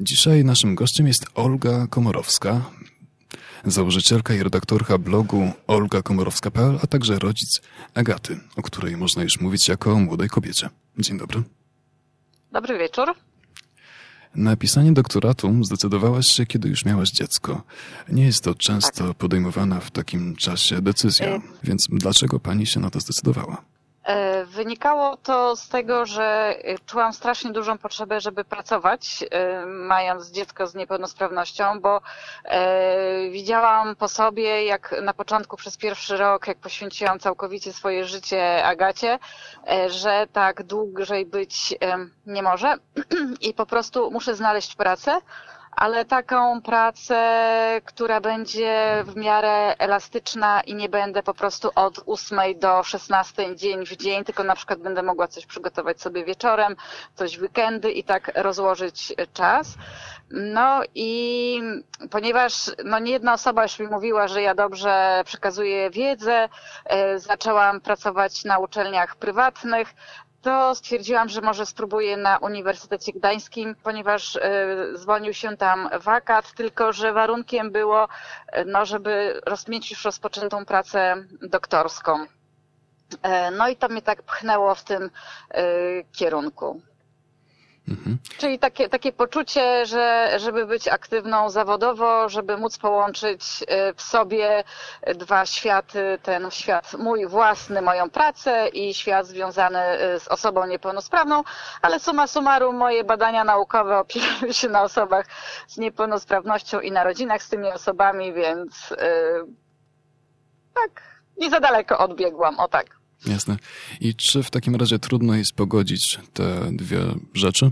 Dzisiaj naszym gościem jest Olga Komorowska, założycielka i redaktorka blogu olgakomorowska.pl, a także rodzic Agaty, o której można już mówić jako o młodej kobiecie. Dzień dobry. Dobry wieczór. Na pisanie doktoratu zdecydowałaś się, kiedy już miałaś dziecko. Nie jest to często tak. podejmowana w takim czasie decyzja, więc dlaczego pani się na to zdecydowała? E, wynikało to z tego, że czułam strasznie dużą potrzebę, żeby pracować, e, mając dziecko z niepełnosprawnością, bo e, widziałam po sobie, jak na początku przez pierwszy rok, jak poświęciłam całkowicie swoje życie Agacie, że tak dłużej być nie może i po prostu muszę znaleźć pracę ale taką pracę, która będzie w miarę elastyczna i nie będę po prostu od 8 do 16 dzień w dzień, tylko na przykład będę mogła coś przygotować sobie wieczorem, coś w weekendy i tak rozłożyć czas. No i ponieważ no nie jedna osoba już mi mówiła, że ja dobrze przekazuję wiedzę, e, zaczęłam pracować na uczelniach prywatnych, to stwierdziłam, że może spróbuję na Uniwersytecie Gdańskim, ponieważ e, zwolnił się tam wakat, tylko że warunkiem było, e, no, żeby mieć już rozpoczętą pracę doktorską. E, no i to mnie tak pchnęło w tym kierunku. Mhm. Czyli takie, takie poczucie, że żeby być aktywną zawodowo, żeby móc połączyć y, w sobie dwa światy, ten świat mój własny, moją pracę i świat związany y, z osobą niepełnosprawną, ale suma summarum moje badania naukowe opierają się na osobach z niepełnosprawnością i na rodzinach z tymi osobami, więc yy, tak, nie za daleko odbiegłam, o tak. Jasne. I czy w takim razie trudno jest pogodzić te dwie rzeczy?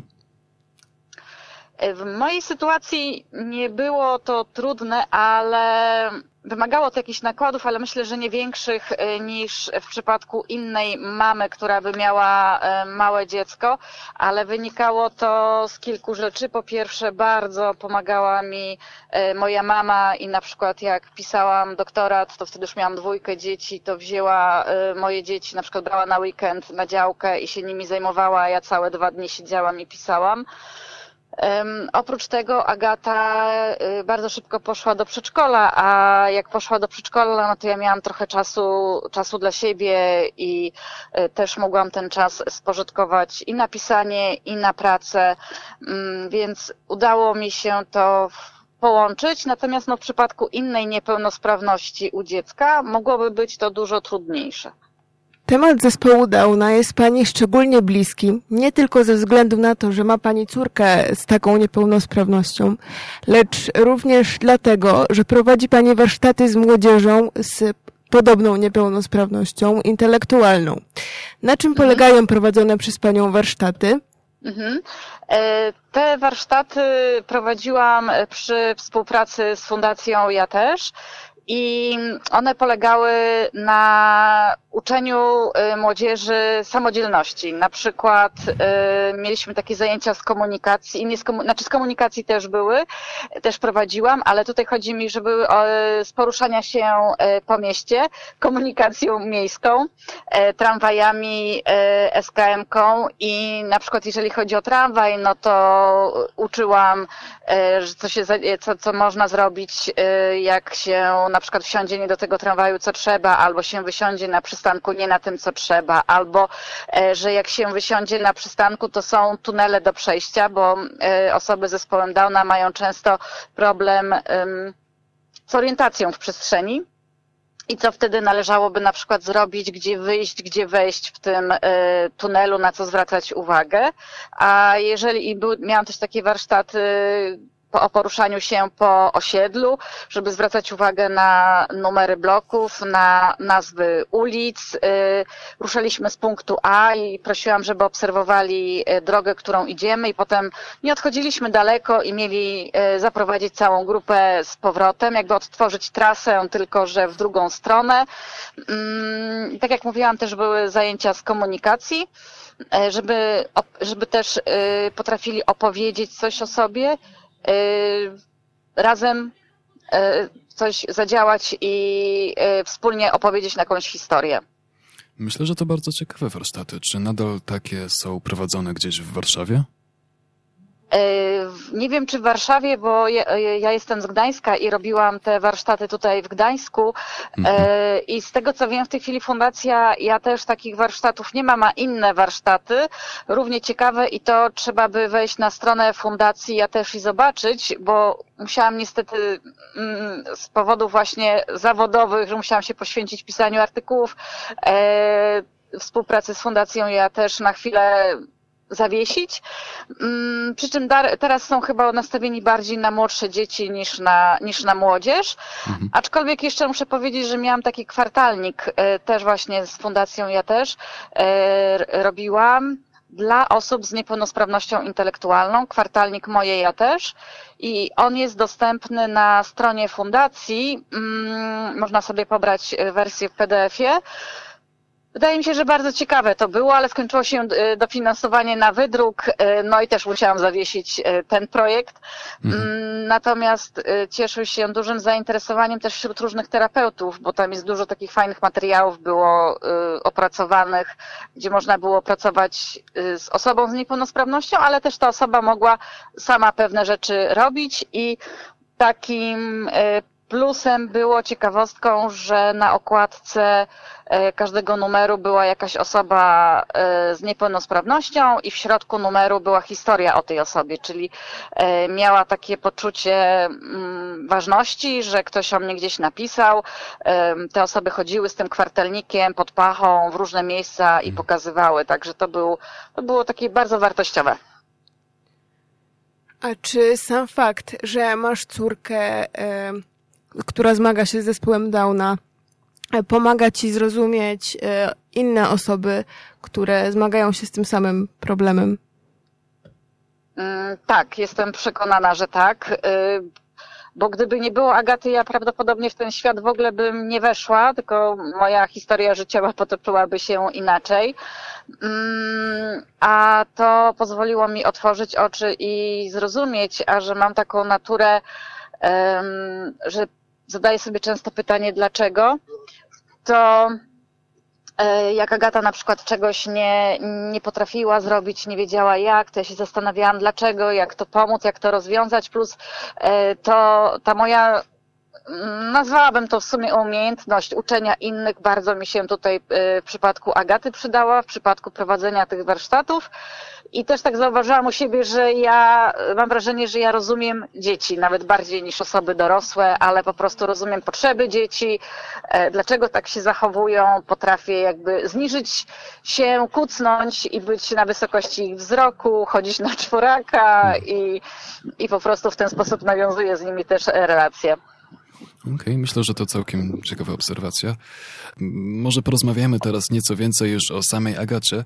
W mojej sytuacji nie było to trudne, ale wymagało to jakichś nakładów, ale myślę, że nie większych e, niż w przypadku innej mamy, która by miała e, małe dziecko, ale wynikało to z kilku rzeczy. Po pierwsze, bardzo pomagała mi e, moja mama i na przykład jak pisałam doktorat, to wtedy już miałam dwójkę dzieci, to wzięła moje dzieci, na przykład brała na weekend na działkę i się nimi zajmowała, ja całe dwa dni siedziałam i pisałam. Oprócz tego Agata y, bardzo szybko poszła do przedszkola, a jak poszła do przedszkola, no to ja miałam trochę czasu, czasu dla siebie i y, też mogłam ten czas spożytkować i na pisanie, i na pracę, um, więc udało mi się to połączyć, natomiast no, w przypadku innej niepełnosprawności u dziecka mogłoby być to dużo trudniejsze. Temat zespołu Downa jest Pani szczególnie bliski, nie tylko ze względu na to, że ma Pani córkę z taką niepełnosprawnością, lecz również dlatego, że prowadzi Pani warsztaty z młodzieżą z podobną niepełnosprawnością intelektualną. Na czym mhm. polegają prowadzone przez Panią warsztaty? Mhm. E, te warsztaty prowadziłam przy współpracy z Fundacją Ja też i one polegały na uczeniu y, młodzieży samodzielności. Na przykład y, mieliśmy takie zajęcia z komunikacji, innej z, komu znaczy z komunikacji też były, też prowadziłam, ale tutaj chodzi mi, żeby z poruszania się y, po mieście, komunikacją miejską, tramwajami, SKM-ką i na przykład jeżeli chodzi o tramwaj, no to uczyłam, co, się, co, co można zrobić, jak się na przykład wsiądzie nie do tego tramwaju, co trzeba, albo się wysiądzie na przystanku nie na tym, co trzeba, albo e, że jak się wysiądzie na przystanku, to są tunele do przejścia, bo e, osoby z zespołem Downa mają często problem z orientacją w przestrzeni. I co wtedy należałoby na przykład zrobić, gdzie wyjść, gdzie wejść w tym y, tunelu, na co zwracać uwagę. A jeżeli i był, miałam też takie warsztaty o poruszaniu się po osiedlu, żeby zwracać uwagę na numery bloków, na nazwy ulic. Y, ruszaliśmy z punktu A i prosiłam, żeby obserwowali y, drogę, którą idziemy i potem nie odchodziliśmy daleko i mieli y, zaprowadzić całą grupę z powrotem, jakby odtworzyć trasę, tylko że w drugą stronę. Mm, tak jak mówiłam, też były zajęcia z komunikacji żeby, żeby też potrafili opowiedzieć coś o sobie, razem y, coś zadziałać i y, wspólnie opowiedzieć na jakąś historię. Myślę, że to bardzo ciekawe warsztaty. Czy nadal takie są prowadzone gdzieś w Warszawie? Nie wiem, czy w Warszawie, bo ja, ja jestem z Gdańska i robiłam te warsztaty tutaj w Gdańsku. Mhm. I z tego co wiem, w tej chwili fundacja, ja też takich warsztatów nie ma, ma inne warsztaty, równie ciekawe i to trzeba by wejść na stronę fundacji, ja też i zobaczyć, bo musiałam niestety mm, z powodów właśnie zawodowych, że musiałam się poświęcić pisaniu artykułów, e, współpracy z fundacją ja też na chwilę zawiesić. Mm, przy czym teraz są chyba nastawieni bardziej na młodsze dzieci niż na, niż na młodzież. Mhm. Aczkolwiek jeszcze muszę powiedzieć, że miałam taki kwartalnik e, też właśnie z fundacją ja też e, robiłam dla osób z niepełnosprawnością intelektualną, kwartalnik moje ja też. I on jest dostępny na stronie fundacji. Mm, można sobie pobrać wersję w PDF-ie. Wydaje mi się, że bardzo ciekawe to było, ale skończyło się e, dofinansowanie na wydruk, e, no i też musiałam zawiesić e, ten projekt. Mhm. Mm, natomiast cieszył się dużym zainteresowaniem też wśród różnych terapeutów, bo tam jest dużo takich fajnych materiałów było opracowanych, gdzie można było pracować z osobą z niepełnosprawnością, ale też ta osoba mogła sama pewne rzeczy robić i takim Plusem było ciekawostką, że na okładce e, każdego numeru była jakaś osoba e, z niepełnosprawnością i w środku numeru była historia o tej osobie, czyli e, miała takie poczucie mm, ważności, że ktoś o mnie gdzieś napisał. Te osoby chodziły z tym kwartelnikiem pod pachą w różne miejsca i mhm. pokazywały, także to, był, to było takie bardzo wartościowe. A czy sam fakt, że masz córkę która zmaga się z zespołem Downa, e, pomaga ci zrozumieć e, inne osoby, które zmagają się z tym samym problemem? Mm, tak, jestem przekonana, że tak. E, bo gdyby nie było Agaty, ja prawdopodobnie w ten świat w ogóle bym nie weszła, tylko moja historia życiowa potoczyłaby się inaczej. Mm, a to pozwoliło mi otworzyć oczy i zrozumieć, a że mam taką naturę, że zadaję sobie często pytanie dlaczego, to e, jak Agata na przykład czegoś nie, nie potrafiła zrobić, nie wiedziała jak, to ja się zastanawiałam dlaczego, jak to pomóc, jak to rozwiązać, plus e, to ta moja nazwałabym to w sumie umiejętność uczenia innych. Bardzo mi się tutaj e, w przypadku Agaty przydała, w przypadku prowadzenia tych warsztatów. I też tak zauważyłam u siebie, że ja mam wrażenie, że ja rozumiem dzieci, nawet bardziej niż osoby dorosłe, ale po prostu rozumiem potrzeby dzieci, e, dlaczego tak się zachowują, potrafię jakby zniżyć się, kucnąć i być na wysokości ich wzroku, chodzić na czworaka i, i po prostu w ten sposób nawiązuję z nimi też relacje. Okej, okay, myślę, że to całkiem ciekawa obserwacja. Może porozmawiamy teraz nieco więcej już o samej Agacie.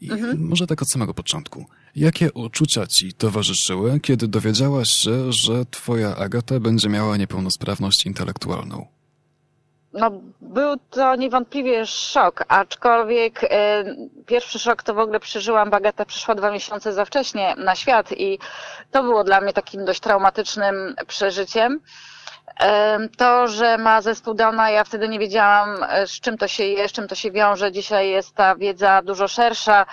I mhm. może tak od samego początku. Jakie uczucia ci towarzyszyły, kiedy dowiedziałaś się, że twoja Agata będzie miała niepełnosprawność intelektualną? No, był to niewątpliwie szok, aczkolwiek y, pierwszy szok to w ogóle przeżyłam, Bagata przyszła dwa miesiące za wcześnie na świat i to było dla mnie takim dość traumatycznym przeżyciem. To, że ma zespół Downa, ja wtedy nie wiedziałam, e, z czym to się je, z czym to się wiąże. Dzisiaj jest ta wiedza dużo szersza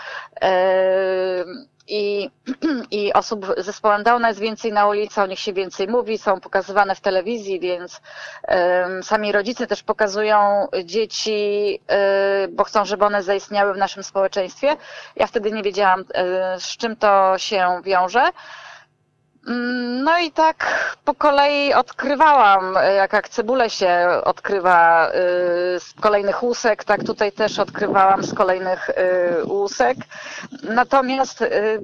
i, i osób z zespołem Downa jest więcej na ulicy, o nich się więcej mówi, są pokazywane w telewizji, więc um, sami rodzice też pokazują dzieci, um, bo chcą, żeby one zaistniały w naszym społeczeństwie. Ja wtedy nie wiedziałam, um, z czym to się wiąże. No i tak po kolei odkrywałam, jak, jak cebulę się odkrywa y, z kolejnych łusek, tak tutaj też odkrywałam z kolejnych y, łusek. Natomiast y,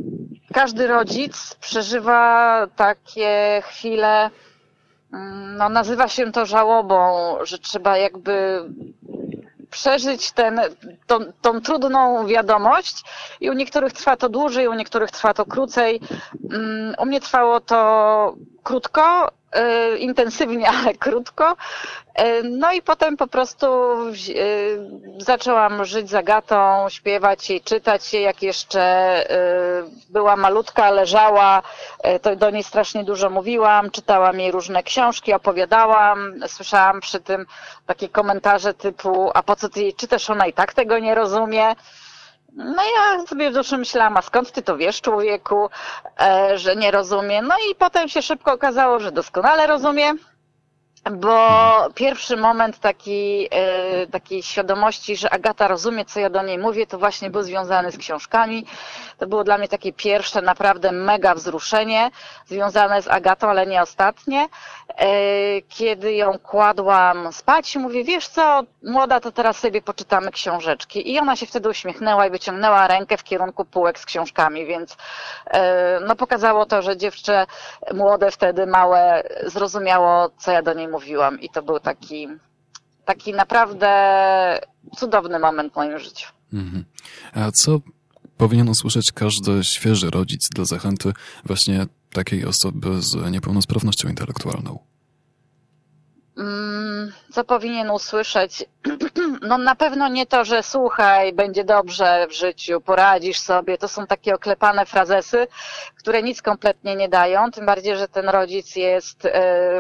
każdy rodzic przeżywa takie chwile, mm, no nazywa się to żałobą, że trzeba jakby przeżyć ten, tą, tą trudną wiadomość i u niektórych trwa to dłużej, u niektórych trwa to krócej. Mm, u mnie trwało to krótko, intensywnie, ale krótko. Y, no i potem po prostu y, zaczęłam żyć z Agatą, śpiewać jej, czytać jej, jak jeszcze była malutka, leżała, to do niej strasznie dużo mówiłam, czytałam jej różne książki, opowiadałam, słyszałam przy tym takie komentarze typu, a po co ty jej czytasz, ona i tak tego nie rozumie. No ja sobie w duszy myślałam, a skąd ty to wiesz, człowieku, e, że nie rozumie. No i potem się szybko okazało, że doskonale rozumie bo pierwszy moment taki, e, takiej świadomości, że Agata rozumie, co ja do niej mówię, to właśnie był związany z książkami. To było dla mnie takie pierwsze naprawdę mega wzruszenie, związane z Agatą, ale nie ostatnie. E, kiedy ją kładłam spać, mówię, wiesz co, młoda, to teraz sobie poczytamy książeczki. I ona się wtedy uśmiechnęła i wyciągnęła rękę w kierunku półek z książkami, więc e, no pokazało to, że dziewczę młode wtedy, małe, zrozumiało, co ja do niej mówiłam i to był taki, taki naprawdę cudowny moment w moim życiu. Mhm. A co powinien usłyszeć każdy świeży rodzic dla zachęty właśnie takiej osoby z niepełnosprawnością intelektualną? Mm, co powinien usłyszeć? No na pewno nie to, że słuchaj, będzie dobrze w życiu, poradzisz sobie. To są takie oklepane frazesy, które nic kompletnie nie dają. Tym bardziej, że ten rodzic jest e,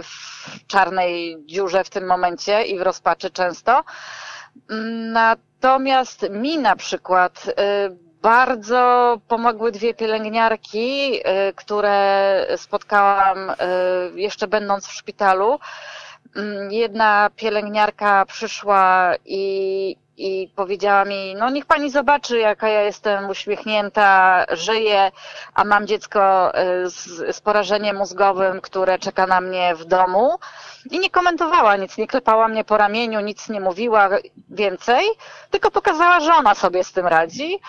w czarnej dziurze w tym momencie i w rozpaczy często. Natomiast mi na przykład e, bardzo pomogły dwie pielęgniarki, e, które spotkałam jeszcze będąc w szpitalu jedna pielęgniarka przyszła i, i powiedziała mi, no niech pani zobaczy, jaka ja jestem uśmiechnięta, żyję, a mam dziecko y, z, z porażeniem mózgowym, które czeka na mnie w domu. I nie komentowała nic, nie klepała mnie po ramieniu, nic nie mówiła więcej, tylko pokazała, że ona sobie z tym radzi.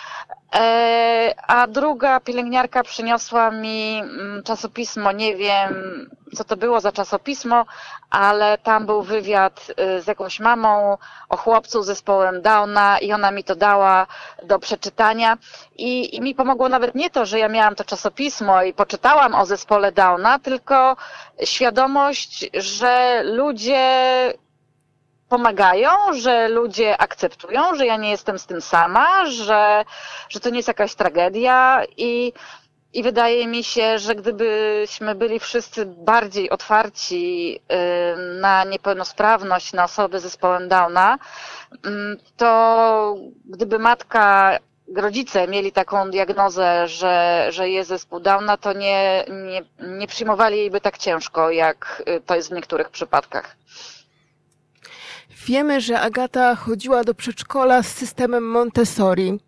E, a druga pielęgniarka przyniosła mi mm, czasopismo, nie wiem co to było za czasopismo, ale tam był wywiad y, z jakąś mamą o chłopcu z zespołem Downa i ona mi to dała do przeczytania. I, i mi pomogło nawet nie to, że ja miałam to czasopismo i poczytałam o zespole Downa, tylko świadomość, że ludzie pomagają, że ludzie akceptują, że ja nie jestem z tym sama, że, że to nie jest jakaś tragedia i, i wydaje mi się, że gdybyśmy byli wszyscy bardziej otwarci na niepełnosprawność, na osoby z zespołem Downa, to gdyby matka rodzice mieli taką diagnozę, że, że jest zespół Downa, to nie, nie, nie przyjmowali jej by tak ciężko, jak y, to jest w niektórych przypadkach. Wiemy, że Agata chodziła do przedszkola z systemem Montessori.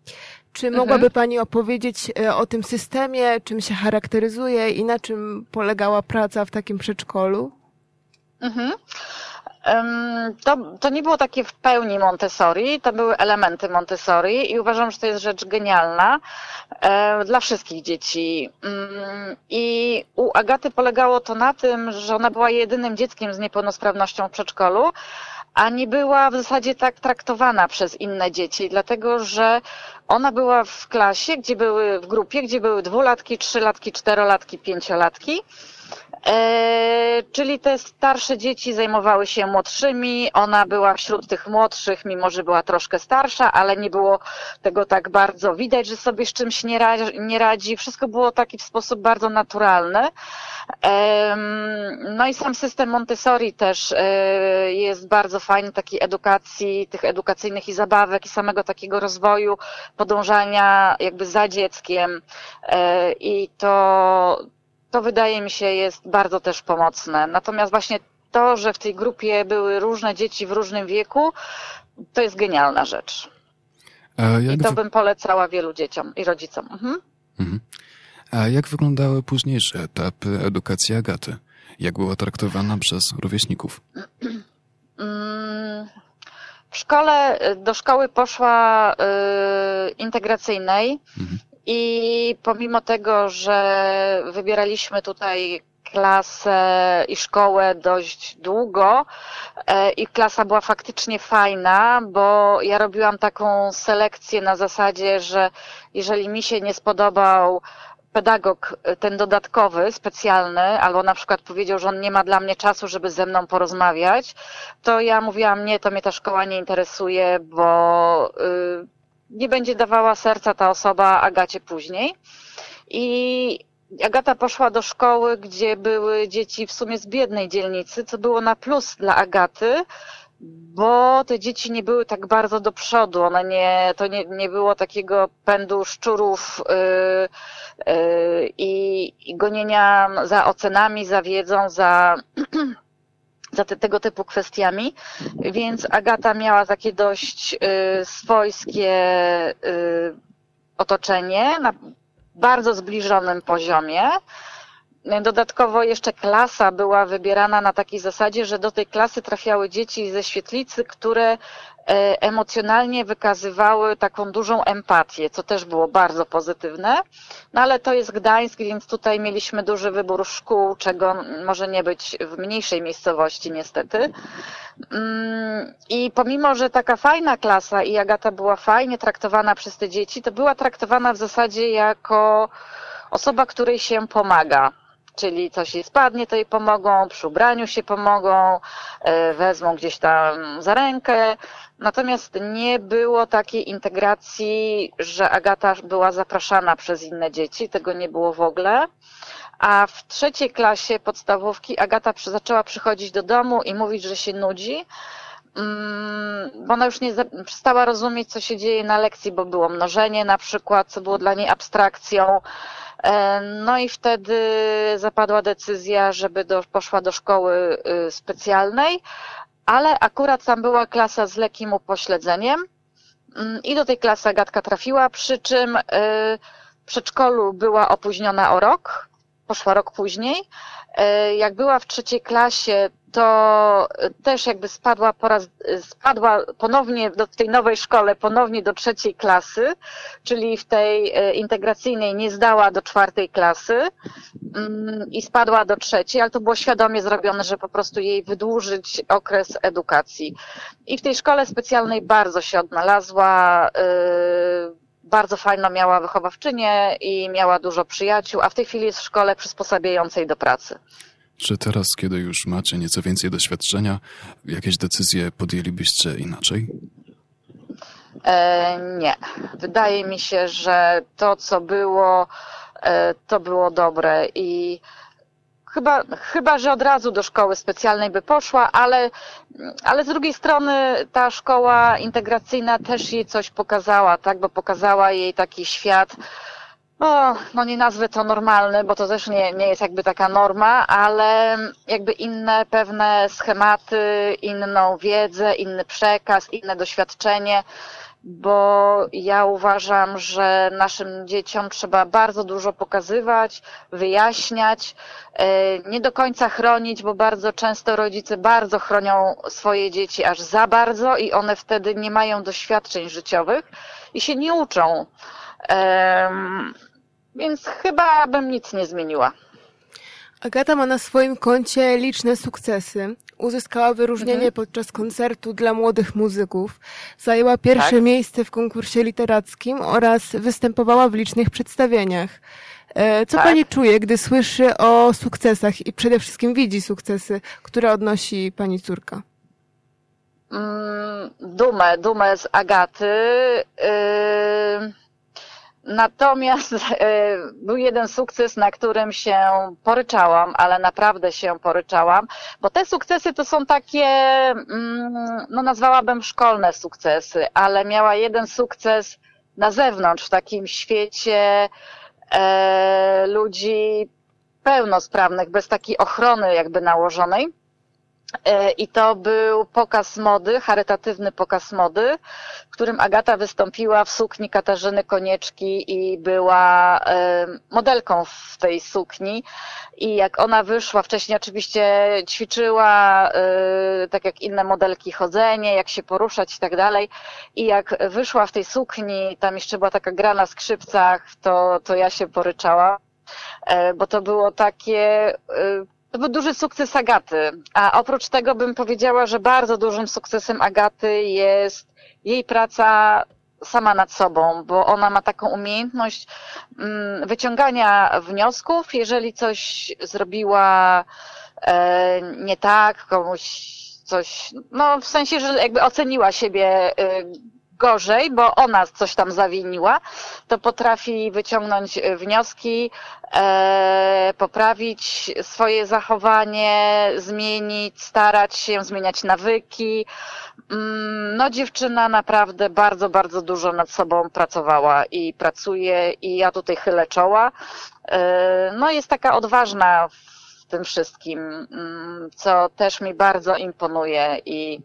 Czy mhm. mogłaby Pani opowiedzieć e, o tym systemie, czym się charakteryzuje i na czym polegała praca w takim przedszkolu? Mhm. To, to nie było takie w pełni Montessori, to były elementy Montessori i uważam, że to jest rzecz genialna e, dla wszystkich dzieci. Mm, I u Agaty polegało to na tym, że ona była jedynym dzieckiem z niepełnosprawnością w przedszkolu, a nie była w zasadzie tak traktowana przez inne dzieci, dlatego że ona była w klasie, gdzie były w grupie, gdzie były dwulatki, trzylatki, czterolatki, pięciolatki. E, czyli te starsze dzieci zajmowały się młodszymi, ona była wśród tych młodszych, mimo że była troszkę starsza, ale nie było tego tak bardzo widać, że sobie z czymś nie radzi. Nie radzi. Wszystko było taki w sposób bardzo naturalny. No i sam system Montessori też e, jest bardzo fajny, takiej edukacji, tych edukacyjnych i zabawek i samego takiego rozwoju, podążania jakby za dzieckiem e, i to, to wydaje mi się jest bardzo też pomocne. Natomiast właśnie to, że w tej grupie były różne dzieci w różnym wieku, to jest genialna rzecz. I to bym polecała wielu dzieciom i rodzicom. Mhm. Mhm. A jak wyglądały późniejsze etapy edukacji Agaty? Jak była traktowana przez rówieśników? Mm, w szkole, do szkoły poszła y, integracyjnej mhm. I pomimo tego, że wybieraliśmy tutaj klasę i szkołę dość długo y, i klasa była faktycznie fajna, bo ja robiłam taką selekcję na zasadzie, że jeżeli mi się nie spodobał pedagog y, ten dodatkowy, specjalny, albo na przykład powiedział, że on nie ma dla mnie czasu, żeby ze mną porozmawiać, to ja mówiłam, nie, to mnie ta szkoła nie interesuje, bo y, nie będzie dawała serca ta osoba Agacie później. I Agata poszła do szkoły, gdzie były dzieci w sumie z biednej dzielnicy, co było na plus dla Agaty, bo te dzieci nie były tak bardzo do przodu. One nie, to nie, nie było takiego pędu szczurów yy, yy, i, gonienia za ocenami, za wiedzą, za, za te, tego typu kwestiami. Więc Agata miała takie dość yy, swojskie yy, otoczenie na bardzo zbliżonym poziomie. Dodatkowo jeszcze klasa była wybierana na takiej zasadzie, że do tej klasy trafiały dzieci ze świetlicy, które e, emocjonalnie wykazywały taką dużą empatię, co też było bardzo pozytywne. No ale to jest Gdańsk, więc tutaj mieliśmy duży wybór szkół, czego może nie być w mniejszej miejscowości niestety. Mm, I pomimo, że taka fajna klasa i Agata była fajnie traktowana przez te dzieci, to była traktowana w zasadzie jako osoba, której się pomaga czyli coś jej spadnie, to jej pomogą, przy ubraniu się pomogą, e, wezmą gdzieś tam za rękę. Natomiast nie było takiej integracji, że Agata była zapraszana przez inne dzieci, tego nie było w ogóle. A w trzeciej klasie podstawówki Agata zaczęła przychodzić do domu i mówić, że się nudzi, mm, bo ona już nie przestała rozumieć, co się dzieje na lekcji, bo było mnożenie na przykład, co było dla niej abstrakcją. E, no i wtedy zapadła decyzja, żeby do, poszła do szkoły y, specjalnej, ale akurat tam była klasa z lekkim upośledzeniem mm, i do tej klasy Agatka trafiła, przy czym y, w przedszkolu była opóźniona o rok, poszła rok później. E, jak była w trzeciej klasie, to też jakby spadła po raz, spadła ponownie do, w tej nowej szkole, ponownie do trzeciej klasy, czyli w tej e, integracyjnej nie zdała do czwartej klasy mm, i spadła do trzeciej, ale to było świadomie zrobione, że po prostu jej wydłużyć okres edukacji. I w tej szkole specjalnej bardzo się odnalazła, e, bardzo fajną miała wychowawczynię i miała dużo przyjaciół, a w tej chwili jest w szkole przysposabiającej do pracy. Czy teraz, kiedy już macie nieco więcej doświadczenia, jakieś decyzje podjęlibyście inaczej? E, nie. Wydaje mi się, że to, co było, e, to było dobre i chyba, chyba, że od razu do szkoły specjalnej by poszła, ale, ale z drugiej strony ta szkoła integracyjna też jej coś pokazała, tak, bo pokazała jej taki świat, o, no nie nazwę to normalny, bo to też nie, nie jest jakby taka norma, ale jakby inne pewne schematy, inną wiedzę, inny przekaz, inne doświadczenie, bo ja uważam, że naszym dzieciom trzeba bardzo dużo pokazywać, wyjaśniać, e, nie do końca chronić, bo bardzo często rodzice bardzo chronią swoje dzieci aż za bardzo i one wtedy nie mają doświadczeń życiowych i się nie uczą. Więc chyba bym nic nie zmieniła. Agata ma na swoim koncie liczne sukcesy. Uzyskała wyróżnienie mhm. podczas koncertu dla młodych muzyków. Zajęła pierwsze tak? miejsce w konkursie literackim oraz występowała w licznych przedstawieniach. E, co tak? pani czuje, gdy słyszy o sukcesach i przede wszystkim widzi sukcesy, które odnosi pani córka? Mm, dumę, dumę z Agaty. Yy Natomiast e, był jeden sukces, na którym się poryczałam, ale naprawdę się poryczałam, bo te sukcesy to są takie, mm, no nazwałabym szkolne sukcesy, ale miała jeden sukces na zewnątrz, w takim świecie e, ludzi pełnosprawnych, bez takiej ochrony jakby nałożonej. E, I to był pokaz mody, charytatywny pokaz mody, w którym Agata wystąpiła w sukni Katarzyny Konieczki i była e, modelką w tej sukni. I jak ona wyszła, wcześniej oczywiście ćwiczyła, e, tak jak inne modelki, chodzenie, jak się poruszać i tak dalej. I jak wyszła w tej sukni, tam jeszcze była taka gra na skrzypcach, to, to ja się poryczałam bo to było takie to był duży sukces Agaty. A oprócz tego bym powiedziała, że bardzo dużym sukcesem Agaty jest jej praca sama nad sobą, bo ona ma taką umiejętność mm, wyciągania wniosków, jeżeli coś zrobiła e, nie tak, komuś coś, no w sensie, że jakby oceniła siebie e, gorzej, bo ona coś tam zawiniła, to potrafi wyciągnąć wnioski, e, poprawić swoje zachowanie, zmienić, starać się zmieniać nawyki. Mm, no, dziewczyna naprawdę bardzo, bardzo dużo nad sobą pracowała i pracuje, i ja tutaj chylę czoła. E, no, jest taka odważna w tym wszystkim, mm, co też mi bardzo imponuje i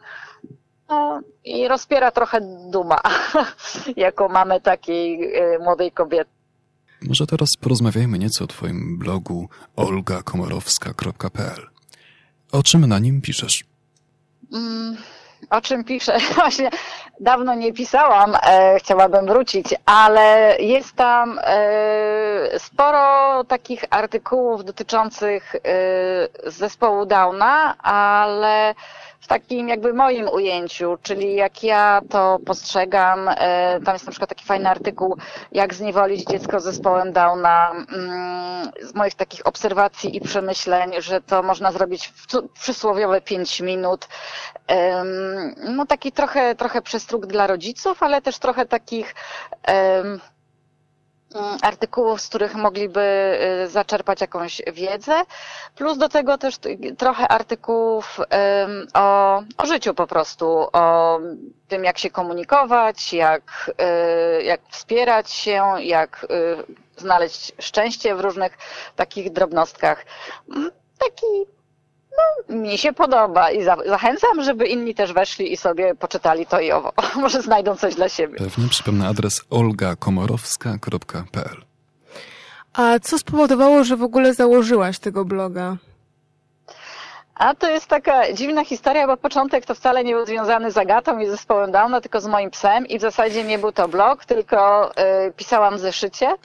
no, i rozpiera trochę duma, jaką mamy takiej e, młodej kobiety. Może teraz porozmawiajmy nieco o Twoim blogu olgakomorowska.pl. O czym na nim piszesz? Mm, o czym piszę? Właśnie dawno nie pisałam, e, chciałabym wrócić, ale jest tam e, sporo takich artykułów dotyczących e, zespołu Downa, ale w takim jakby moim ujęciu, czyli jak ja to postrzegam, e, tam jest na przykład taki fajny artykuł, jak zniewolić dziecko z zespołem Downa, mm, z moich takich obserwacji i przemyśleń, że to można zrobić w przysłowiowe 5 minut. No taki trochę, trochę przestróg dla rodziców, ale też trochę takich artykułów, z których mogliby y, zaczerpać jakąś wiedzę, plus do tego też trochę artykułów o, o życiu po prostu, o tym, jak się komunikować, jak, y, jak wspierać się, jak y, znaleźć szczęście w różnych takich drobnostkach. Mm, taki no, mi się podoba i za, zachęcam, żeby inni też weszli i sobie poczytali to i owo. Może znajdą coś dla siebie. Pewnie przypomnę adres olgakomorowska.pl A co spowodowało, że w ogóle założyłaś tego bloga? A to jest taka dziwna historia, bo początek to wcale nie był związany z Agatą i zespołem Downa, tylko z moim psem i w zasadzie nie był to blog, tylko y, pisałam w zeszycie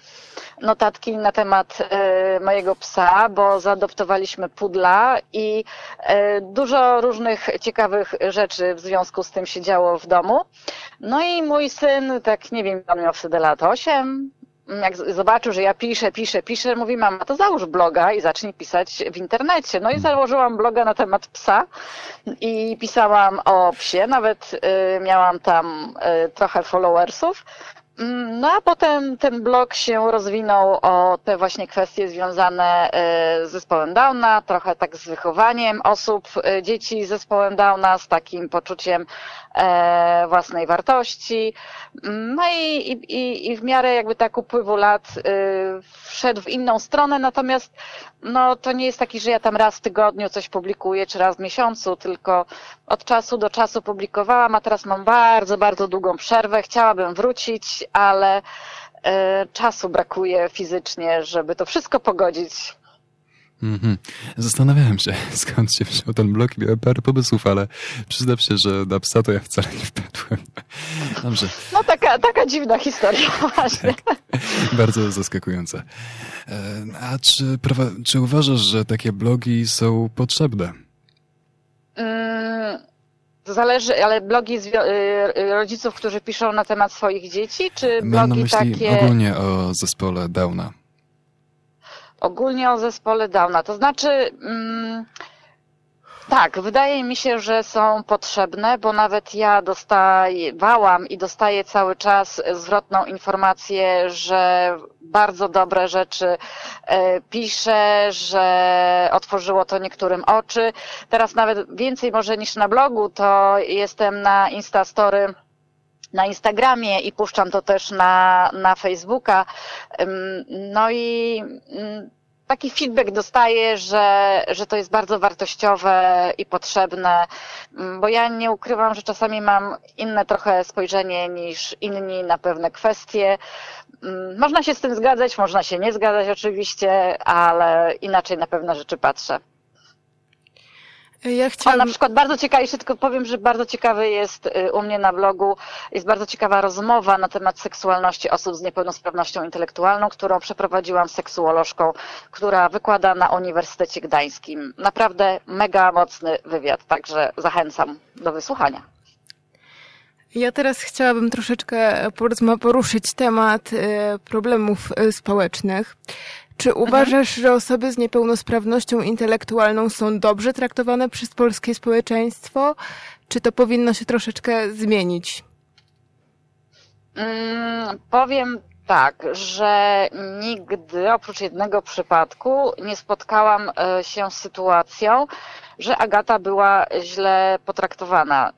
notatki na temat y, mojego psa, bo zaadoptowaliśmy pudla i y, dużo różnych ciekawych rzeczy w związku z tym się działo w domu. No i mój syn, tak nie wiem, on miał wtedy lat 8, jak zobaczył, że ja piszę, piszę, piszę, mówi mama, to załóż bloga i zacznij pisać w internecie. No i założyłam bloga na temat psa i pisałam o psie, nawet y, miałam tam y, trochę followersów. Mm, no a potem ten blog się rozwinął o te właśnie kwestie związane e, z zespołem Downa, trochę tak z wychowaniem osób, dzieci z zespołem Downa, z takim poczuciem własnej wartości. Mm, no i, i, i w miarę jakby tak upływu lat wszedł w inną stronę, natomiast no to nie jest taki, że ja tam raz w tygodniu coś publikuję, czy raz w miesiącu, tylko od czasu do czasu publikowałam, a teraz mam bardzo, bardzo długą przerwę. Chciałabym wrócić, ale e, czasu brakuje fizycznie, żeby to wszystko pogodzić. Mm-hmm. Zastanawiałem się, skąd się wziął ten blok i miałem parę pomysłów, ale przyznam się, że na psa to ja wcale nie wpadłem. Dobrze. No taka, taka dziwna historia właśnie. Tak. Bardzo zaskakująca. E, a czy, czy uważasz, że takie blogi są potrzebne? Mm, zależy, ale blogi y, y, rodziców, którzy piszą na temat swoich dzieci, czy blogi Mam na myśli takie... ogólnie o zespole Downa. Ogólnie o zespole Downa. To znaczy... Mm, tak, wydaje mi się, że są potrzebne, bo nawet ja dostawałam i dostaję cały czas zwrotną informację, że bardzo dobre rzeczy e, piszę, że otworzyło to niektórym oczy. Teraz nawet więcej może niż na blogu, to jestem na Instastory na Instagramie i puszczam to też na, na Facebooka. No i mm, taki feedback dostaję, że, że to jest bardzo wartościowe i potrzebne, mm, bo ja nie ukrywam, że czasami mam inne trochę spojrzenie niż inni na pewne kwestie. Mm, można się z tym zgadzać, można się nie zgadzać oczywiście, ale inaczej na pewne rzeczy patrzę. Ja chciałam... na przykład bardzo ciekawy, jeszcze tylko powiem, że bardzo ciekawy jest y, u mnie na blogu, jest bardzo ciekawa rozmowa na temat seksualności osób z niepełnosprawnością intelektualną, którą przeprowadziłam z seksuolożką, która wykłada na Uniwersytecie Gdańskim. Naprawdę mega mocny wywiad, także zachęcam do wysłuchania. Ja teraz chciałabym troszeczkę poruszyć temat y, problemów y, społecznych. Czy mhm. uważasz, że osoby z niepełnosprawnością intelektualną są dobrze traktowane przez polskie społeczeństwo? Czy to powinno się troszeczkę zmienić? Mm, powiem tak, że nigdy oprócz jednego przypadku nie spotkałam e, się z sytuacją, że Agata była źle potraktowana.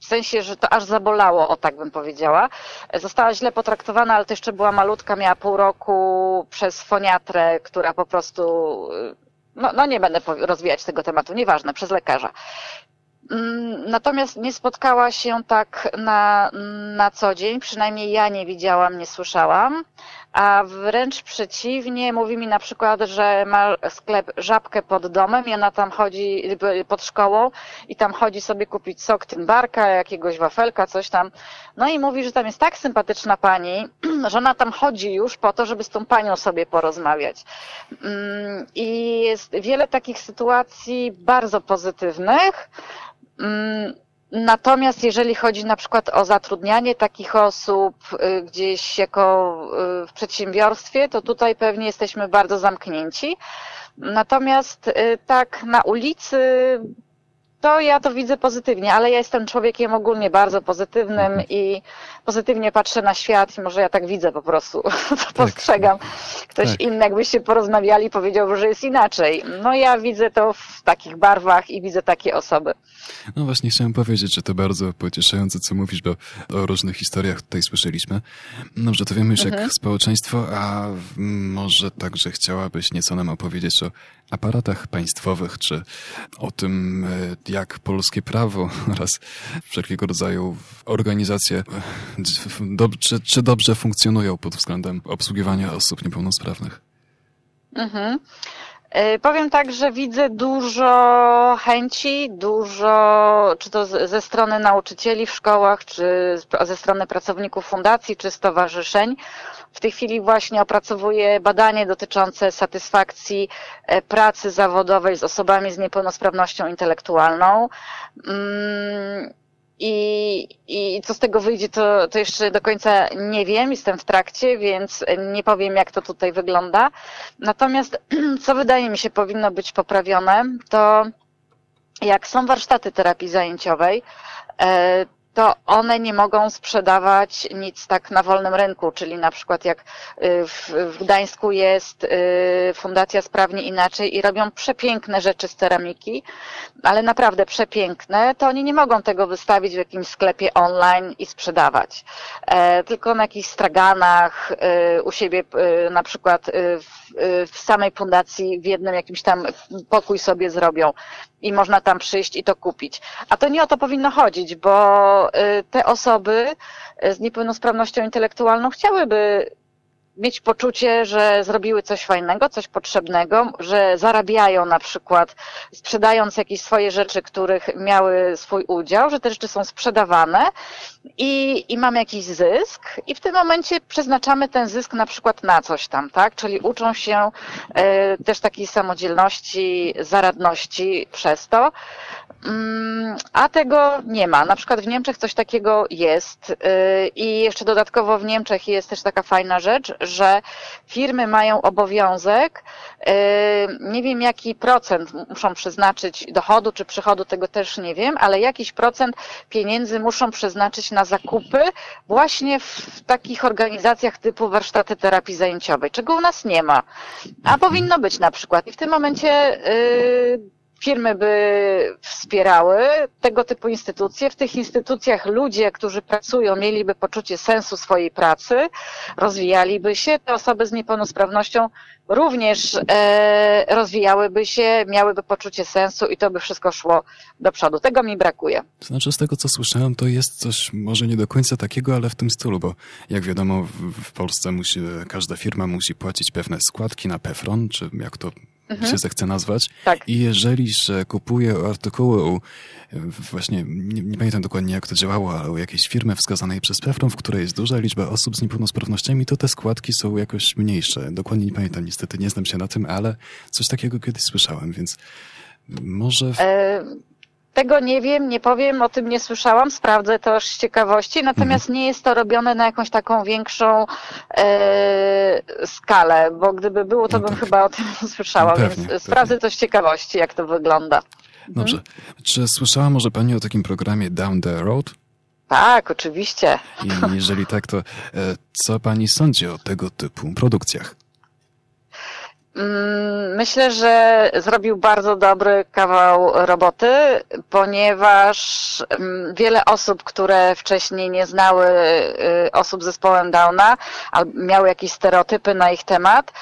W sensie, że to aż zabolało, o tak bym powiedziała. Została źle potraktowana, ale to jeszcze była malutka, miała pół roku przez foniatrę, która po prostu, no, no nie będę rozwijać tego tematu, nieważne, przez lekarza. Mm, natomiast nie spotkała się tak na, na co dzień, przynajmniej ja nie widziałam, nie słyszałam a wręcz przeciwnie, mówi mi na przykład, że ma sklep Żabkę pod domem i ona tam chodzi pod szkołą i tam chodzi sobie kupić sok tymbarka, jakiegoś wafelka, coś tam. No i mówi, że tam jest tak sympatyczna pani, że ona tam chodzi już po to, żeby z tą panią sobie porozmawiać. Mm, I jest wiele takich sytuacji bardzo pozytywnych. Natomiast jeżeli chodzi na przykład o zatrudnianie takich osób y, gdzieś jako y, w przedsiębiorstwie, to tutaj pewnie jesteśmy bardzo zamknięci. Natomiast y, tak na ulicy to ja to widzę pozytywnie, ale ja jestem człowiekiem ogólnie bardzo pozytywnym mhm. i pozytywnie patrzę na świat i może ja tak widzę po prostu, to tak. postrzegam. Ktoś tak. inny jakbyście porozmawiali powiedział, że jest inaczej. No ja widzę to w takich barwach i widzę takie osoby. No właśnie chciałem powiedzieć, że to bardzo pocieszające, co mówisz, bo o różnych historiach tutaj słyszeliśmy. No, że to wiemy już mhm. jak społeczeństwo, a może także chciałabyś nieco nam opowiedzieć o aparatach państwowych, czy o tym, e, jak polskie prawo oraz wszelkiego rodzaju organizacje, e, czy, czy dobrze funkcjonują pod względem obsługiwania osób niepełnosprawnych. Mhm. E, powiem tak, że widzę dużo chęci, dużo, czy to ze strony nauczycieli w szkołach, czy ze strony pracowników fundacji, czy stowarzyszeń. W tej chwili właśnie opracowuję badanie dotyczące satysfakcji e, pracy zawodowej z osobami z niepełnosprawnością intelektualną. Mm, i, I co z tego wyjdzie, to, to jeszcze do końca nie wiem, jestem w trakcie, więc nie powiem, jak to tutaj wygląda. Natomiast, co wydaje mi się powinno być poprawione, to jak są warsztaty terapii zajęciowej, e, to one nie mogą sprzedawać nic tak na wolnym rynku, czyli na przykład jak y, w, Gdańsku jest y, Fundacja Sprawnie Inaczej i robią przepiękne rzeczy z ceramiki, ale naprawdę przepiękne, to oni nie mogą tego wystawić w jakimś sklepie online i sprzedawać. E, tylko na jakichś straganach, y, u siebie na przykład w, w samej fundacji w jednym jakimś tam pokój sobie zrobią i można tam przyjść i to kupić. A to nie o to powinno chodzić, bo te osoby y, z niepełnosprawnością intelektualną chciałyby mieć poczucie, że zrobiły coś fajnego, coś potrzebnego, że zarabiają na przykład sprzedając jakieś swoje rzeczy, których miały swój udział, że te rzeczy są sprzedawane i, i mamy jakiś zysk i w tym momencie przeznaczamy ten zysk na przykład na coś tam, tak? Czyli uczą się y, też takiej samodzielności, zaradności przez to. Mm, a tego nie ma. Na przykład w Niemczech coś takiego jest y, i jeszcze dodatkowo w Niemczech jest też taka fajna rzecz, że firmy mają obowiązek, y, nie wiem jaki procent muszą przeznaczyć dochodu czy przychodu, tego też nie wiem, ale jakiś procent pieniędzy muszą przeznaczyć na zakupy właśnie w takich organizacjach typu warsztaty terapii zajęciowej, czego u nas nie ma. A powinno być na przykład. I w tym momencie y, firmy by wspierały tego typu instytucje. W tych instytucjach ludzie, którzy pracują, mieliby poczucie sensu swojej pracy, rozwijaliby się. Te osoby z niepełnosprawnością również e, rozwijałyby się, miałyby poczucie sensu i to by wszystko szło do przodu. Tego mi brakuje. Znaczy, z tego co słyszałem, to jest coś może nie do końca takiego, ale w tym stylu, bo jak wiadomo, w, w Polsce musi, każda firma musi płacić pewne składki na PEFRON, czy jak to mhm. się zechce nazwać. Tak. I jeżeli że kupuje artykuły u, właśnie, nie, nie, pamiętam dokładnie jak to działało, ale u jakiejś firmy wskazanej przez PEFRON, w której jest duża liczba osób z niepełnosprawnościami, to te składki są jakoś mniejsze. Dokładnie nie pamiętam, niestety nie znam się na tym, ale coś takiego kiedyś słyszałem, więc może... W... E tego nie wiem, nie powiem, o tym nie słyszałam, sprawdzę to z ciekawości, natomiast mhm. nie jest to robione na jakąś taką większą e, skalę, bo gdyby było, to no bym tak. chyba o tym słyszała, pewnie, więc pewnie. sprawdzę to z ciekawości, jak to wygląda. Dobrze. Mhm. Czy słyszała może Pani o takim programie Down the Road? Tak, oczywiście. I jeżeli tak, to e, co pani sądzi o tego typu produkcjach? Mm, myślę, że zrobił bardzo dobry kawał roboty, ponieważ mm, wiele osób, które wcześniej nie znały y, osób z zespołem Downa, albo miały jakieś stereotypy na ich temat,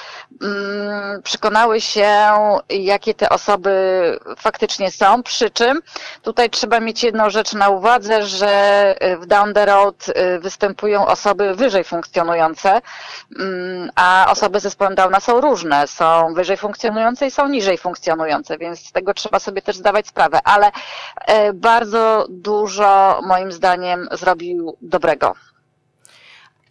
mm, przekonały się, jakie te osoby faktycznie są. Przy czym tutaj trzeba mieć jedną rzecz na uwadze, że w Down the Road y, występują osoby wyżej funkcjonujące, a osoby z zespołem Downa są różne. Są są wyżej funkcjonujące i są niżej funkcjonujące, więc z tego trzeba sobie też zdawać sprawę, ale e, bardzo dużo moim zdaniem zrobił dobrego.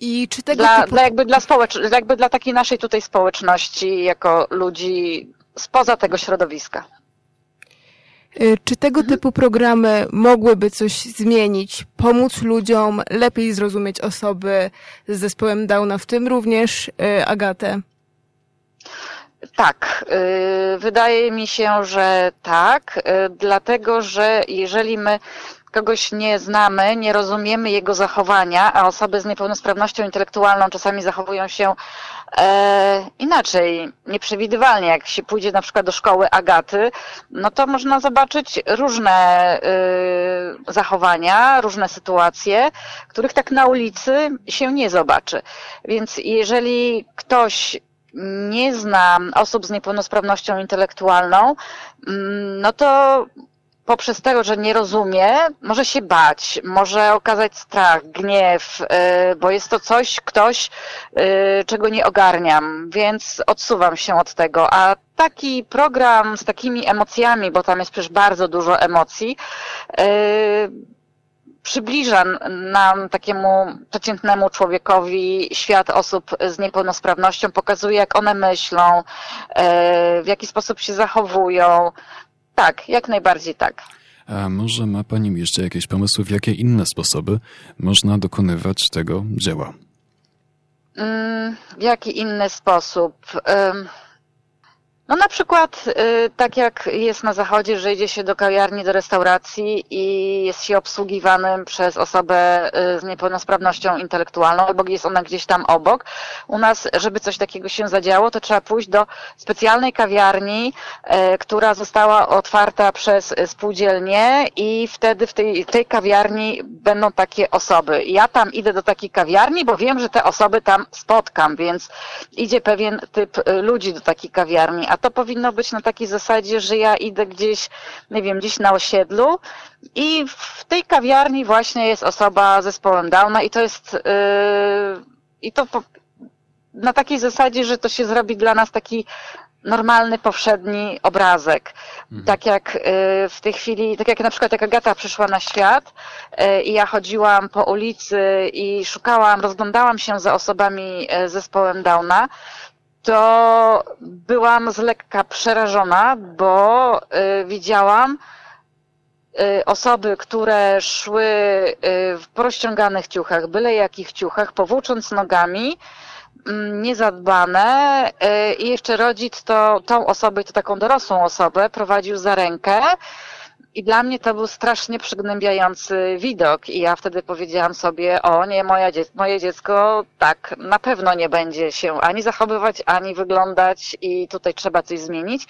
I czy tego dla, typu... dla jakby dla społecz- jakby dla takiej naszej tutaj społeczności, jako ludzi spoza tego środowiska. E, czy tego mhm. typu programy mogłyby coś zmienić, pomóc ludziom lepiej zrozumieć osoby z zespołem Downa, w tym również e, Agatę? Tak, y, wydaje mi się, że tak, y, dlatego że jeżeli my kogoś nie znamy, nie rozumiemy jego zachowania, a osoby z niepełnosprawnością intelektualną czasami zachowują się e, inaczej, nieprzewidywalnie. Jak się pójdzie na przykład do szkoły Agaty, no to można zobaczyć różne e, zachowania, różne sytuacje, których tak na ulicy się nie zobaczy. Więc jeżeli ktoś nie zna osób z niepełnosprawnością intelektualną, mm, no to poprzez tego, że nie rozumie, może się bać, może okazać strach, gniew, y, bo jest to coś, ktoś, y, czego nie ogarniam, więc odsuwam się od tego. A taki program z takimi emocjami, bo tam jest przecież bardzo dużo emocji, y, przybliża nam, takiemu przeciętnemu człowiekowi, świat osób z niepełnosprawnością, pokazuje, jak one myślą, e, w jaki sposób się zachowują. Tak, jak najbardziej tak. A może ma Pani jeszcze jakieś pomysły, w jakie inne sposoby można dokonywać tego dzieła? Mm, w jaki inny sposób? No na przykład y, tak jak jest na zachodzie, że idzie się do kawiarni, do restauracji i jest się obsługiwanym przez osobę y, z niepełnosprawnością intelektualną, albo jest ona gdzieś tam obok. U nas, żeby coś takiego się zadziało, to trzeba pójść do specjalnej kawiarni, y, która została otwarta przez spółdzielnię i wtedy w tej, tej kawiarni będą takie osoby. Ja tam idę do takiej kawiarni, bo wiem, że te osoby tam spotkam, więc idzie pewien typ ludzi do takiej kawiarni a to powinno być na takiej zasadzie, że ja idę gdzieś, nie wiem, gdzieś na osiedlu i w tej kawiarni właśnie jest osoba z zespołem Downa i to jest yy, i to po, na takiej zasadzie, że to się zrobi dla nas taki normalny, powszedni obrazek. Mhm. Tak jak yy, w tej chwili, tak jak na przykład jak Agata przyszła na świat yy, i ja chodziłam po ulicy i szukałam, rozglądałam się za osobami z zespołem Downa, to byłam z lekka przerażona, bo y, widziałam y, osoby, które szły y, w porozciąganych ciuchach, byle jakich ciuchach, powłócząc nogami, mm, niezadbane i jeszcze rodzic to tą osobę, to taką dorosłą osobę prowadził za rękę i dla mnie to był strasznie przygnębiający widok. I ja wtedy powiedziałam sobie, o nie, moja moje dziecko tak na pewno nie będzie się ani zachowywać, ani wyglądać i tutaj trzeba coś zmienić.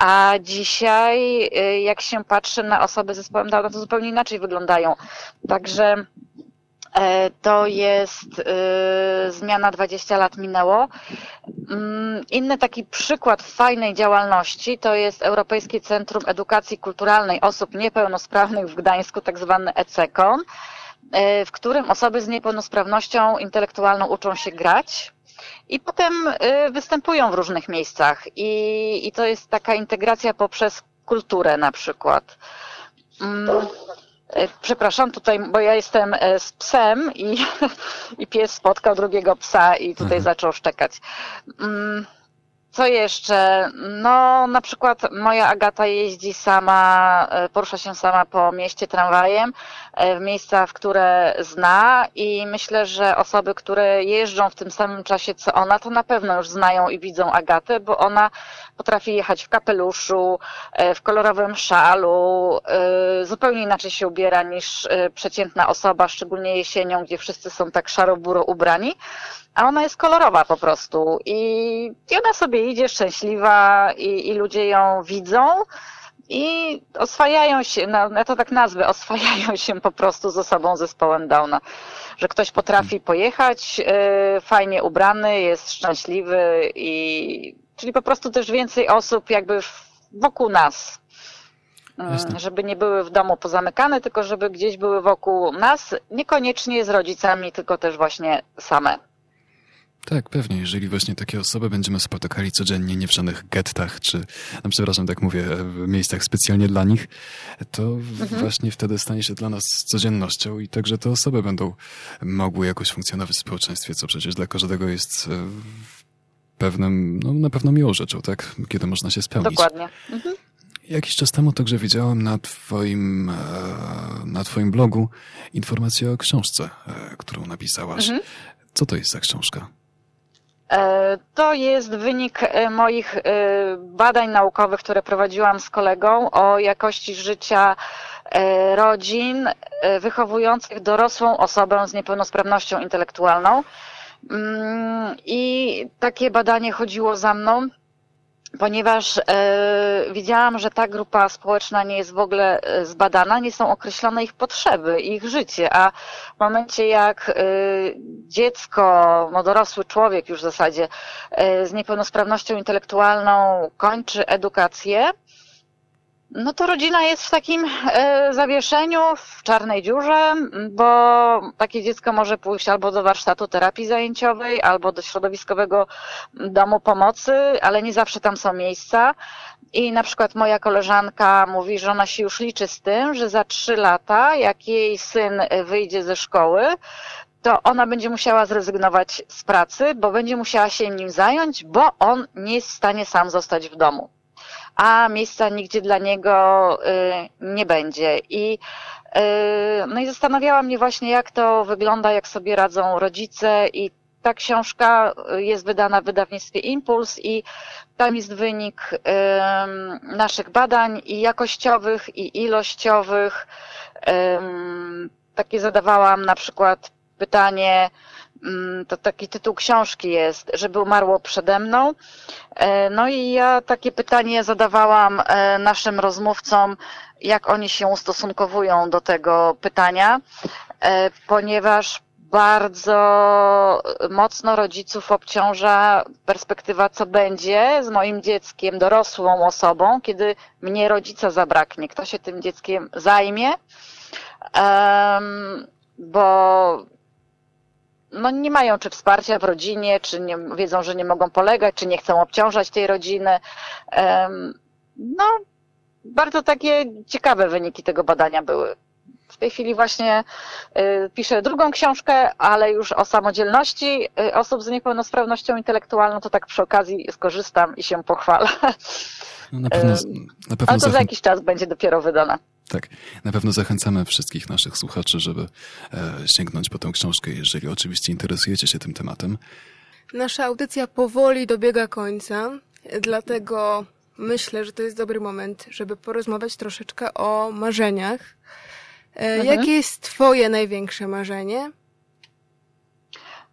A dzisiaj, y, jak się patrzy na osoby z zespołem Downa, to zupełnie inaczej wyglądają. Także to jest y, zmiana 20 lat minęło. Mm, inny taki przykład fajnej działalności to jest Europejskie Centrum Edukacji Kulturalnej Osób Niepełnosprawnych w Gdańsku, tak zwany ECEKON, e, w którym osoby z niepełnosprawnością intelektualną uczą się grać. I potem y, występują w różnych miejscach. I, i to jest taka integracja poprzez kulturę na przykład. E, przepraszam, tutaj, bo ja jestem e, z psem i, i pies spotkał drugiego psa i tutaj mhm. zaczął szczekać. Mm, Co jeszcze? No, na przykład moja Agata jeździ sama, e, porusza się sama po mieście tramwajem e, w miejsca, w które zna i myślę, że osoby, które jeżdżą w tym samym czasie co ona, to na pewno już znają i widzą Agatę, bo ona potrafi jechać w kapeluszu, e, w kolorowym szalu, zupełnie inaczej się ubiera niż przeciętna osoba, szczególnie jesienią, gdzie wszyscy są tak szaro-buro ubrani a ona jest kolorowa po prostu i, i ona sobie idzie szczęśliwa i, i ludzie ją widzą i oswajają się, no, ja to tak nazwę, oswajają się po prostu ze sobą zespołem Downa. Że ktoś potrafi pojechać y, fajnie ubrany, jest szczęśliwy i czyli po prostu też więcej osób jakby wokół nas. Y. Żeby nie były w domu pozamykane, tylko żeby gdzieś były wokół nas, niekoniecznie z rodzicami, tylko też właśnie same. Tak, pewnie. Jeżeli właśnie takie osoby będziemy spotykali codziennie, nie w żadnych gettach, czy, no przepraszam, tak mówię, w miejscach specjalnie dla nich, to mhm. właśnie wtedy stanie się dla nas codziennością i także te osoby będą mogły jakoś funkcjonować w społeczeństwie, co przecież dla każdego jest e, pewnym, no na pewno miłą rzeczą, tak? Kiedy można się spełnić. Dokładnie. Mhm. Jakiś czas temu także widziałam na twoim, e, na twoim blogu informację o książce, e, którą napisałaś. Mhm. Co to jest za książka? E, to jest wynik e, moich e, badań naukowych, które prowadziłam z kolegą o jakości życia rodzin wychowujących dorosłą osobę z niepełnosprawnością intelektualną. Mm, I takie badanie chodziło za mną ponieważ e, widziałam, że ta grupa społeczna nie jest w ogóle e, zbadana, nie są określone ich potrzeby, ich życie, a w momencie jak e, dziecko, no dorosły człowiek już w zasadzie e, z niepełnosprawnością intelektualną kończy edukację, no to rodzina jest w takim e, zawieszeniu, w czarnej dziurze, bo takie dziecko może pójść albo do warsztatu terapii zajęciowej, albo do środowiskowego domu pomocy, ale nie zawsze tam są miejsca. I na przykład moja koleżanka mówi, że ona się już liczy z tym, że za trzy lata, jak jej syn wyjdzie ze szkoły, to ona będzie musiała zrezygnować z pracy, bo będzie musiała się nim zająć, bo on nie jest w stanie sam zostać w domu a miejsca nigdzie dla niego y, nie będzie. I y, no i zastanawiała mnie właśnie, jak to wygląda, jak sobie radzą rodzice i ta książka jest wydana w wydawnictwie Impuls i tam jest wynik naszych badań i jakościowych, i ilościowych. Takie zadawałam na przykład pytanie, to taki tytuł książki jest, żeby umarło przede mną. E, no i ja takie pytanie zadawałam e, naszym rozmówcom, jak oni się ustosunkowują do tego pytania, e, ponieważ bardzo mocno rodziców obciąża perspektywa, co będzie z moim dzieckiem, dorosłą osobą, kiedy mnie rodzica zabraknie, kto się tym dzieckiem zajmie. Um, bo no nie mają czy wsparcia w rodzinie, czy nie, wiedzą, że nie mogą polegać, czy nie chcą obciążać tej rodziny. No, bardzo takie ciekawe wyniki tego badania były. W tej chwili właśnie y, piszę drugą książkę, ale już o samodzielności y, osób z niepełnosprawnością intelektualną, to tak przy okazji skorzystam i się pochwalę. No na pewno, na pewno ale to za jakiś czas będzie dopiero wydana. Tak, na pewno zachęcamy wszystkich naszych słuchaczy, żeby e, sięgnąć po tę książkę, jeżeli oczywiście interesujecie się tym tematem. Nasza audycja powoli dobiega końca, dlatego myślę, że to jest dobry moment, żeby porozmawiać troszeczkę o marzeniach. E, mhm. Jakie jest Twoje największe marzenie?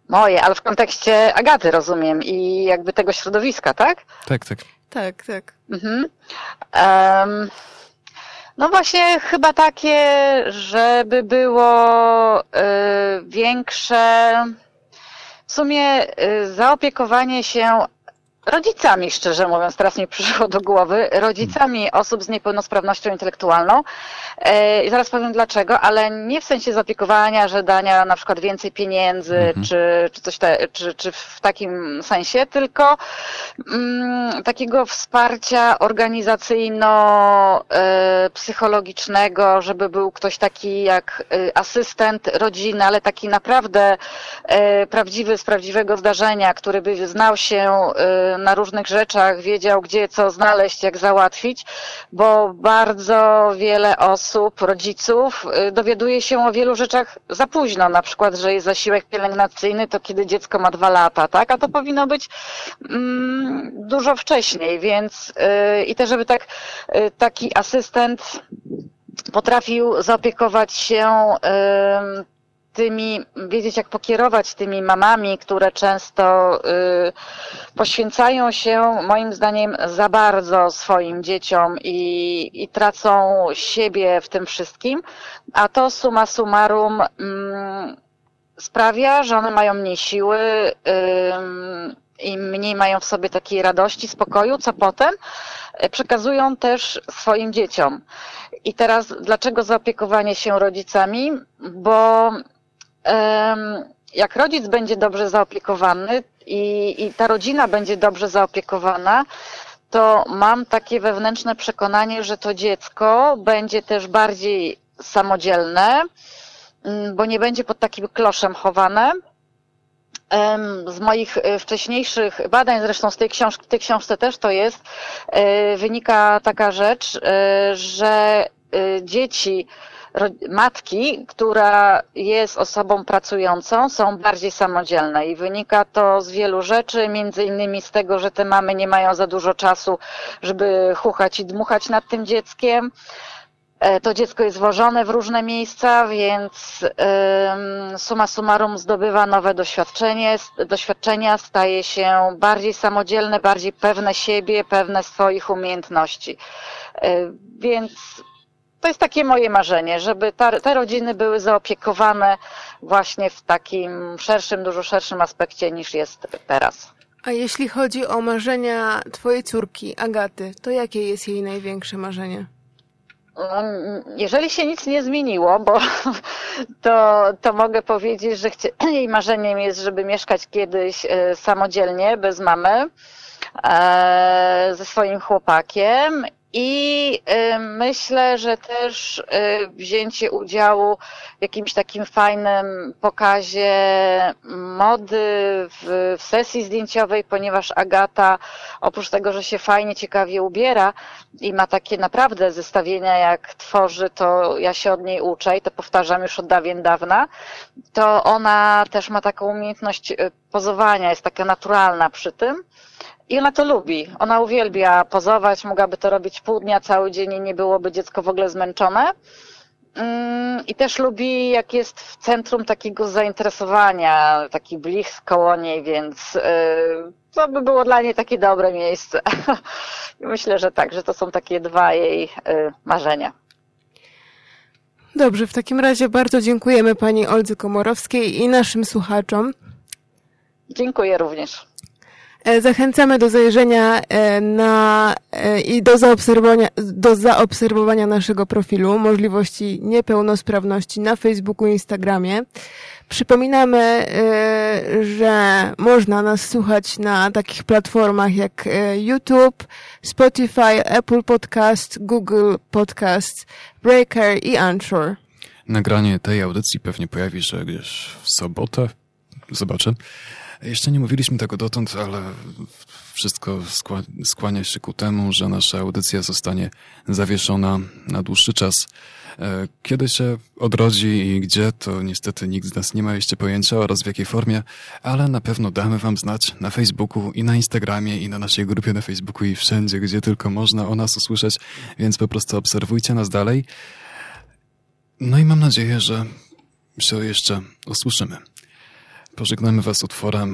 Moje, ale w kontekście Agaty rozumiem i jakby tego środowiska, tak? Tak, tak. Tak, tak. Mhm. Um, no właśnie chyba takie, żeby było y, większe w sumie y, zaopiekowanie się rodzicami, szczerze mówiąc, teraz mi przyszło do głowy, rodzicami osób z niepełnosprawnością intelektualną. E, I zaraz powiem dlaczego, ale nie w sensie zaopiekowania, że dania na przykład więcej pieniędzy, mhm. czy, czy coś te, czy, czy w takim sensie, tylko mm, takiego wsparcia organizacyjno-psychologicznego, żeby był ktoś taki jak y, asystent rodziny, ale taki naprawdę e, prawdziwy z prawdziwego zdarzenia, który by znał się na różnych rzeczach, wiedział gdzie co znaleźć, jak załatwić, bo bardzo wiele osób, rodziców y, dowiaduje się o wielu rzeczach za późno, na przykład, że jest zasiłek pielęgnacyjny, to kiedy dziecko ma dwa lata, tak? A to powinno być mm, dużo wcześniej, więc yy, i też, żeby tak, yy, taki asystent potrafił zaopiekować się tymi, wiedzieć jak pokierować tymi mamami, które często y, poświęcają się moim zdaniem za bardzo swoim dzieciom i, i tracą siebie w tym wszystkim, a to suma summarum mm, sprawia, że one mają mniej siły y, i mniej mają w sobie takiej radości, spokoju, co potem przekazują też swoim dzieciom. I teraz dlaczego zaopiekowanie się rodzicami? Bo jak rodzic będzie dobrze zaopiekowany i, i ta rodzina będzie dobrze zaopiekowana, to mam takie wewnętrzne przekonanie, że to dziecko będzie też bardziej samodzielne, mm, bo nie będzie pod takim kloszem chowane. Z moich e, wcześniejszych badań, zresztą z tej, książ tej książce też to jest, e, wynika taka rzecz, e, że dzieci matki, która jest osobą pracującą, są bardziej samodzielne i wynika to z wielu rzeczy, między innymi z tego, że te mamy nie mają za dużo czasu, żeby chuchać i dmuchać nad tym dzieckiem. E, to dziecko jest włożone w różne miejsca, więc suma summarum zdobywa nowe doświadczenie, doświadczenia, staje się bardziej samodzielne, bardziej pewne siebie, pewne swoich umiejętności. E, więc to jest takie moje marzenie, żeby ta, te rodziny były zaopiekowane właśnie w takim szerszym, dużo szerszym aspekcie niż jest teraz. A jeśli chodzi o marzenia twojej córki, Agaty, to jakie jest jej największe marzenie? No, jeżeli się nic nie zmieniło, bo to, to mogę powiedzieć, że jej marzeniem jest, żeby mieszkać kiedyś e, samodzielnie, bez mamy, e, ze swoim chłopakiem i y, myślę, że też y, wzięcie udziału w jakimś takim fajnym pokazie mody, w, sesji zdjęciowej, ponieważ Agata, oprócz tego, że się fajnie, ciekawie ubiera i ma takie naprawdę zestawienia, jak tworzy, to ja się od niej uczę i to powtarzam już od dawien dawna, to ona też ma taką umiejętność y, pozowania, jest taka naturalna przy tym. I ona to lubi. Ona uwielbia pozować, mogłaby to robić pół dnia, cały dzień i nie byłoby dziecko w ogóle zmęczone. Mm, I też lubi, jak jest w centrum takiego zainteresowania, taki blisk koło niej, więc y, to by było dla niej takie dobre miejsce. Myślę, że tak, że to są takie dwa jej y, marzenia. Dobrze, w takim razie bardzo dziękujemy pani Oldze Komorowskiej i naszym słuchaczom. Dziękuję również. E, zachęcamy do zajrzenia e, na e, i do zaobserwowania, do zaobserwowania naszego profilu możliwości niepełnosprawności na Facebooku i Instagramie. Przypominamy, że można nas słuchać na takich platformach jak YouTube, Spotify, Apple Podcast, Google Podcast, Breaker i Anchor. Nagranie tej audycji pewnie pojawi się gdzieś w sobotę. Zobaczę. Jeszcze nie mówiliśmy tego dotąd, ale wszystko skłania się ku temu, że nasza audycja zostanie zawieszona na dłuższy czas. E, kiedy się odrodzi i gdzie, to niestety nikt z nas nie ma jeszcze pojęcia oraz w jakiej formie, ale na pewno damy Wam znać na Facebooku i na Instagramie i na naszej grupie na Facebooku i wszędzie, gdzie tylko można o nas usłyszeć, więc po prostu obserwujcie nas dalej. No i mam nadzieję, że się jeszcze usłyszymy. Pożegnamy Was utworem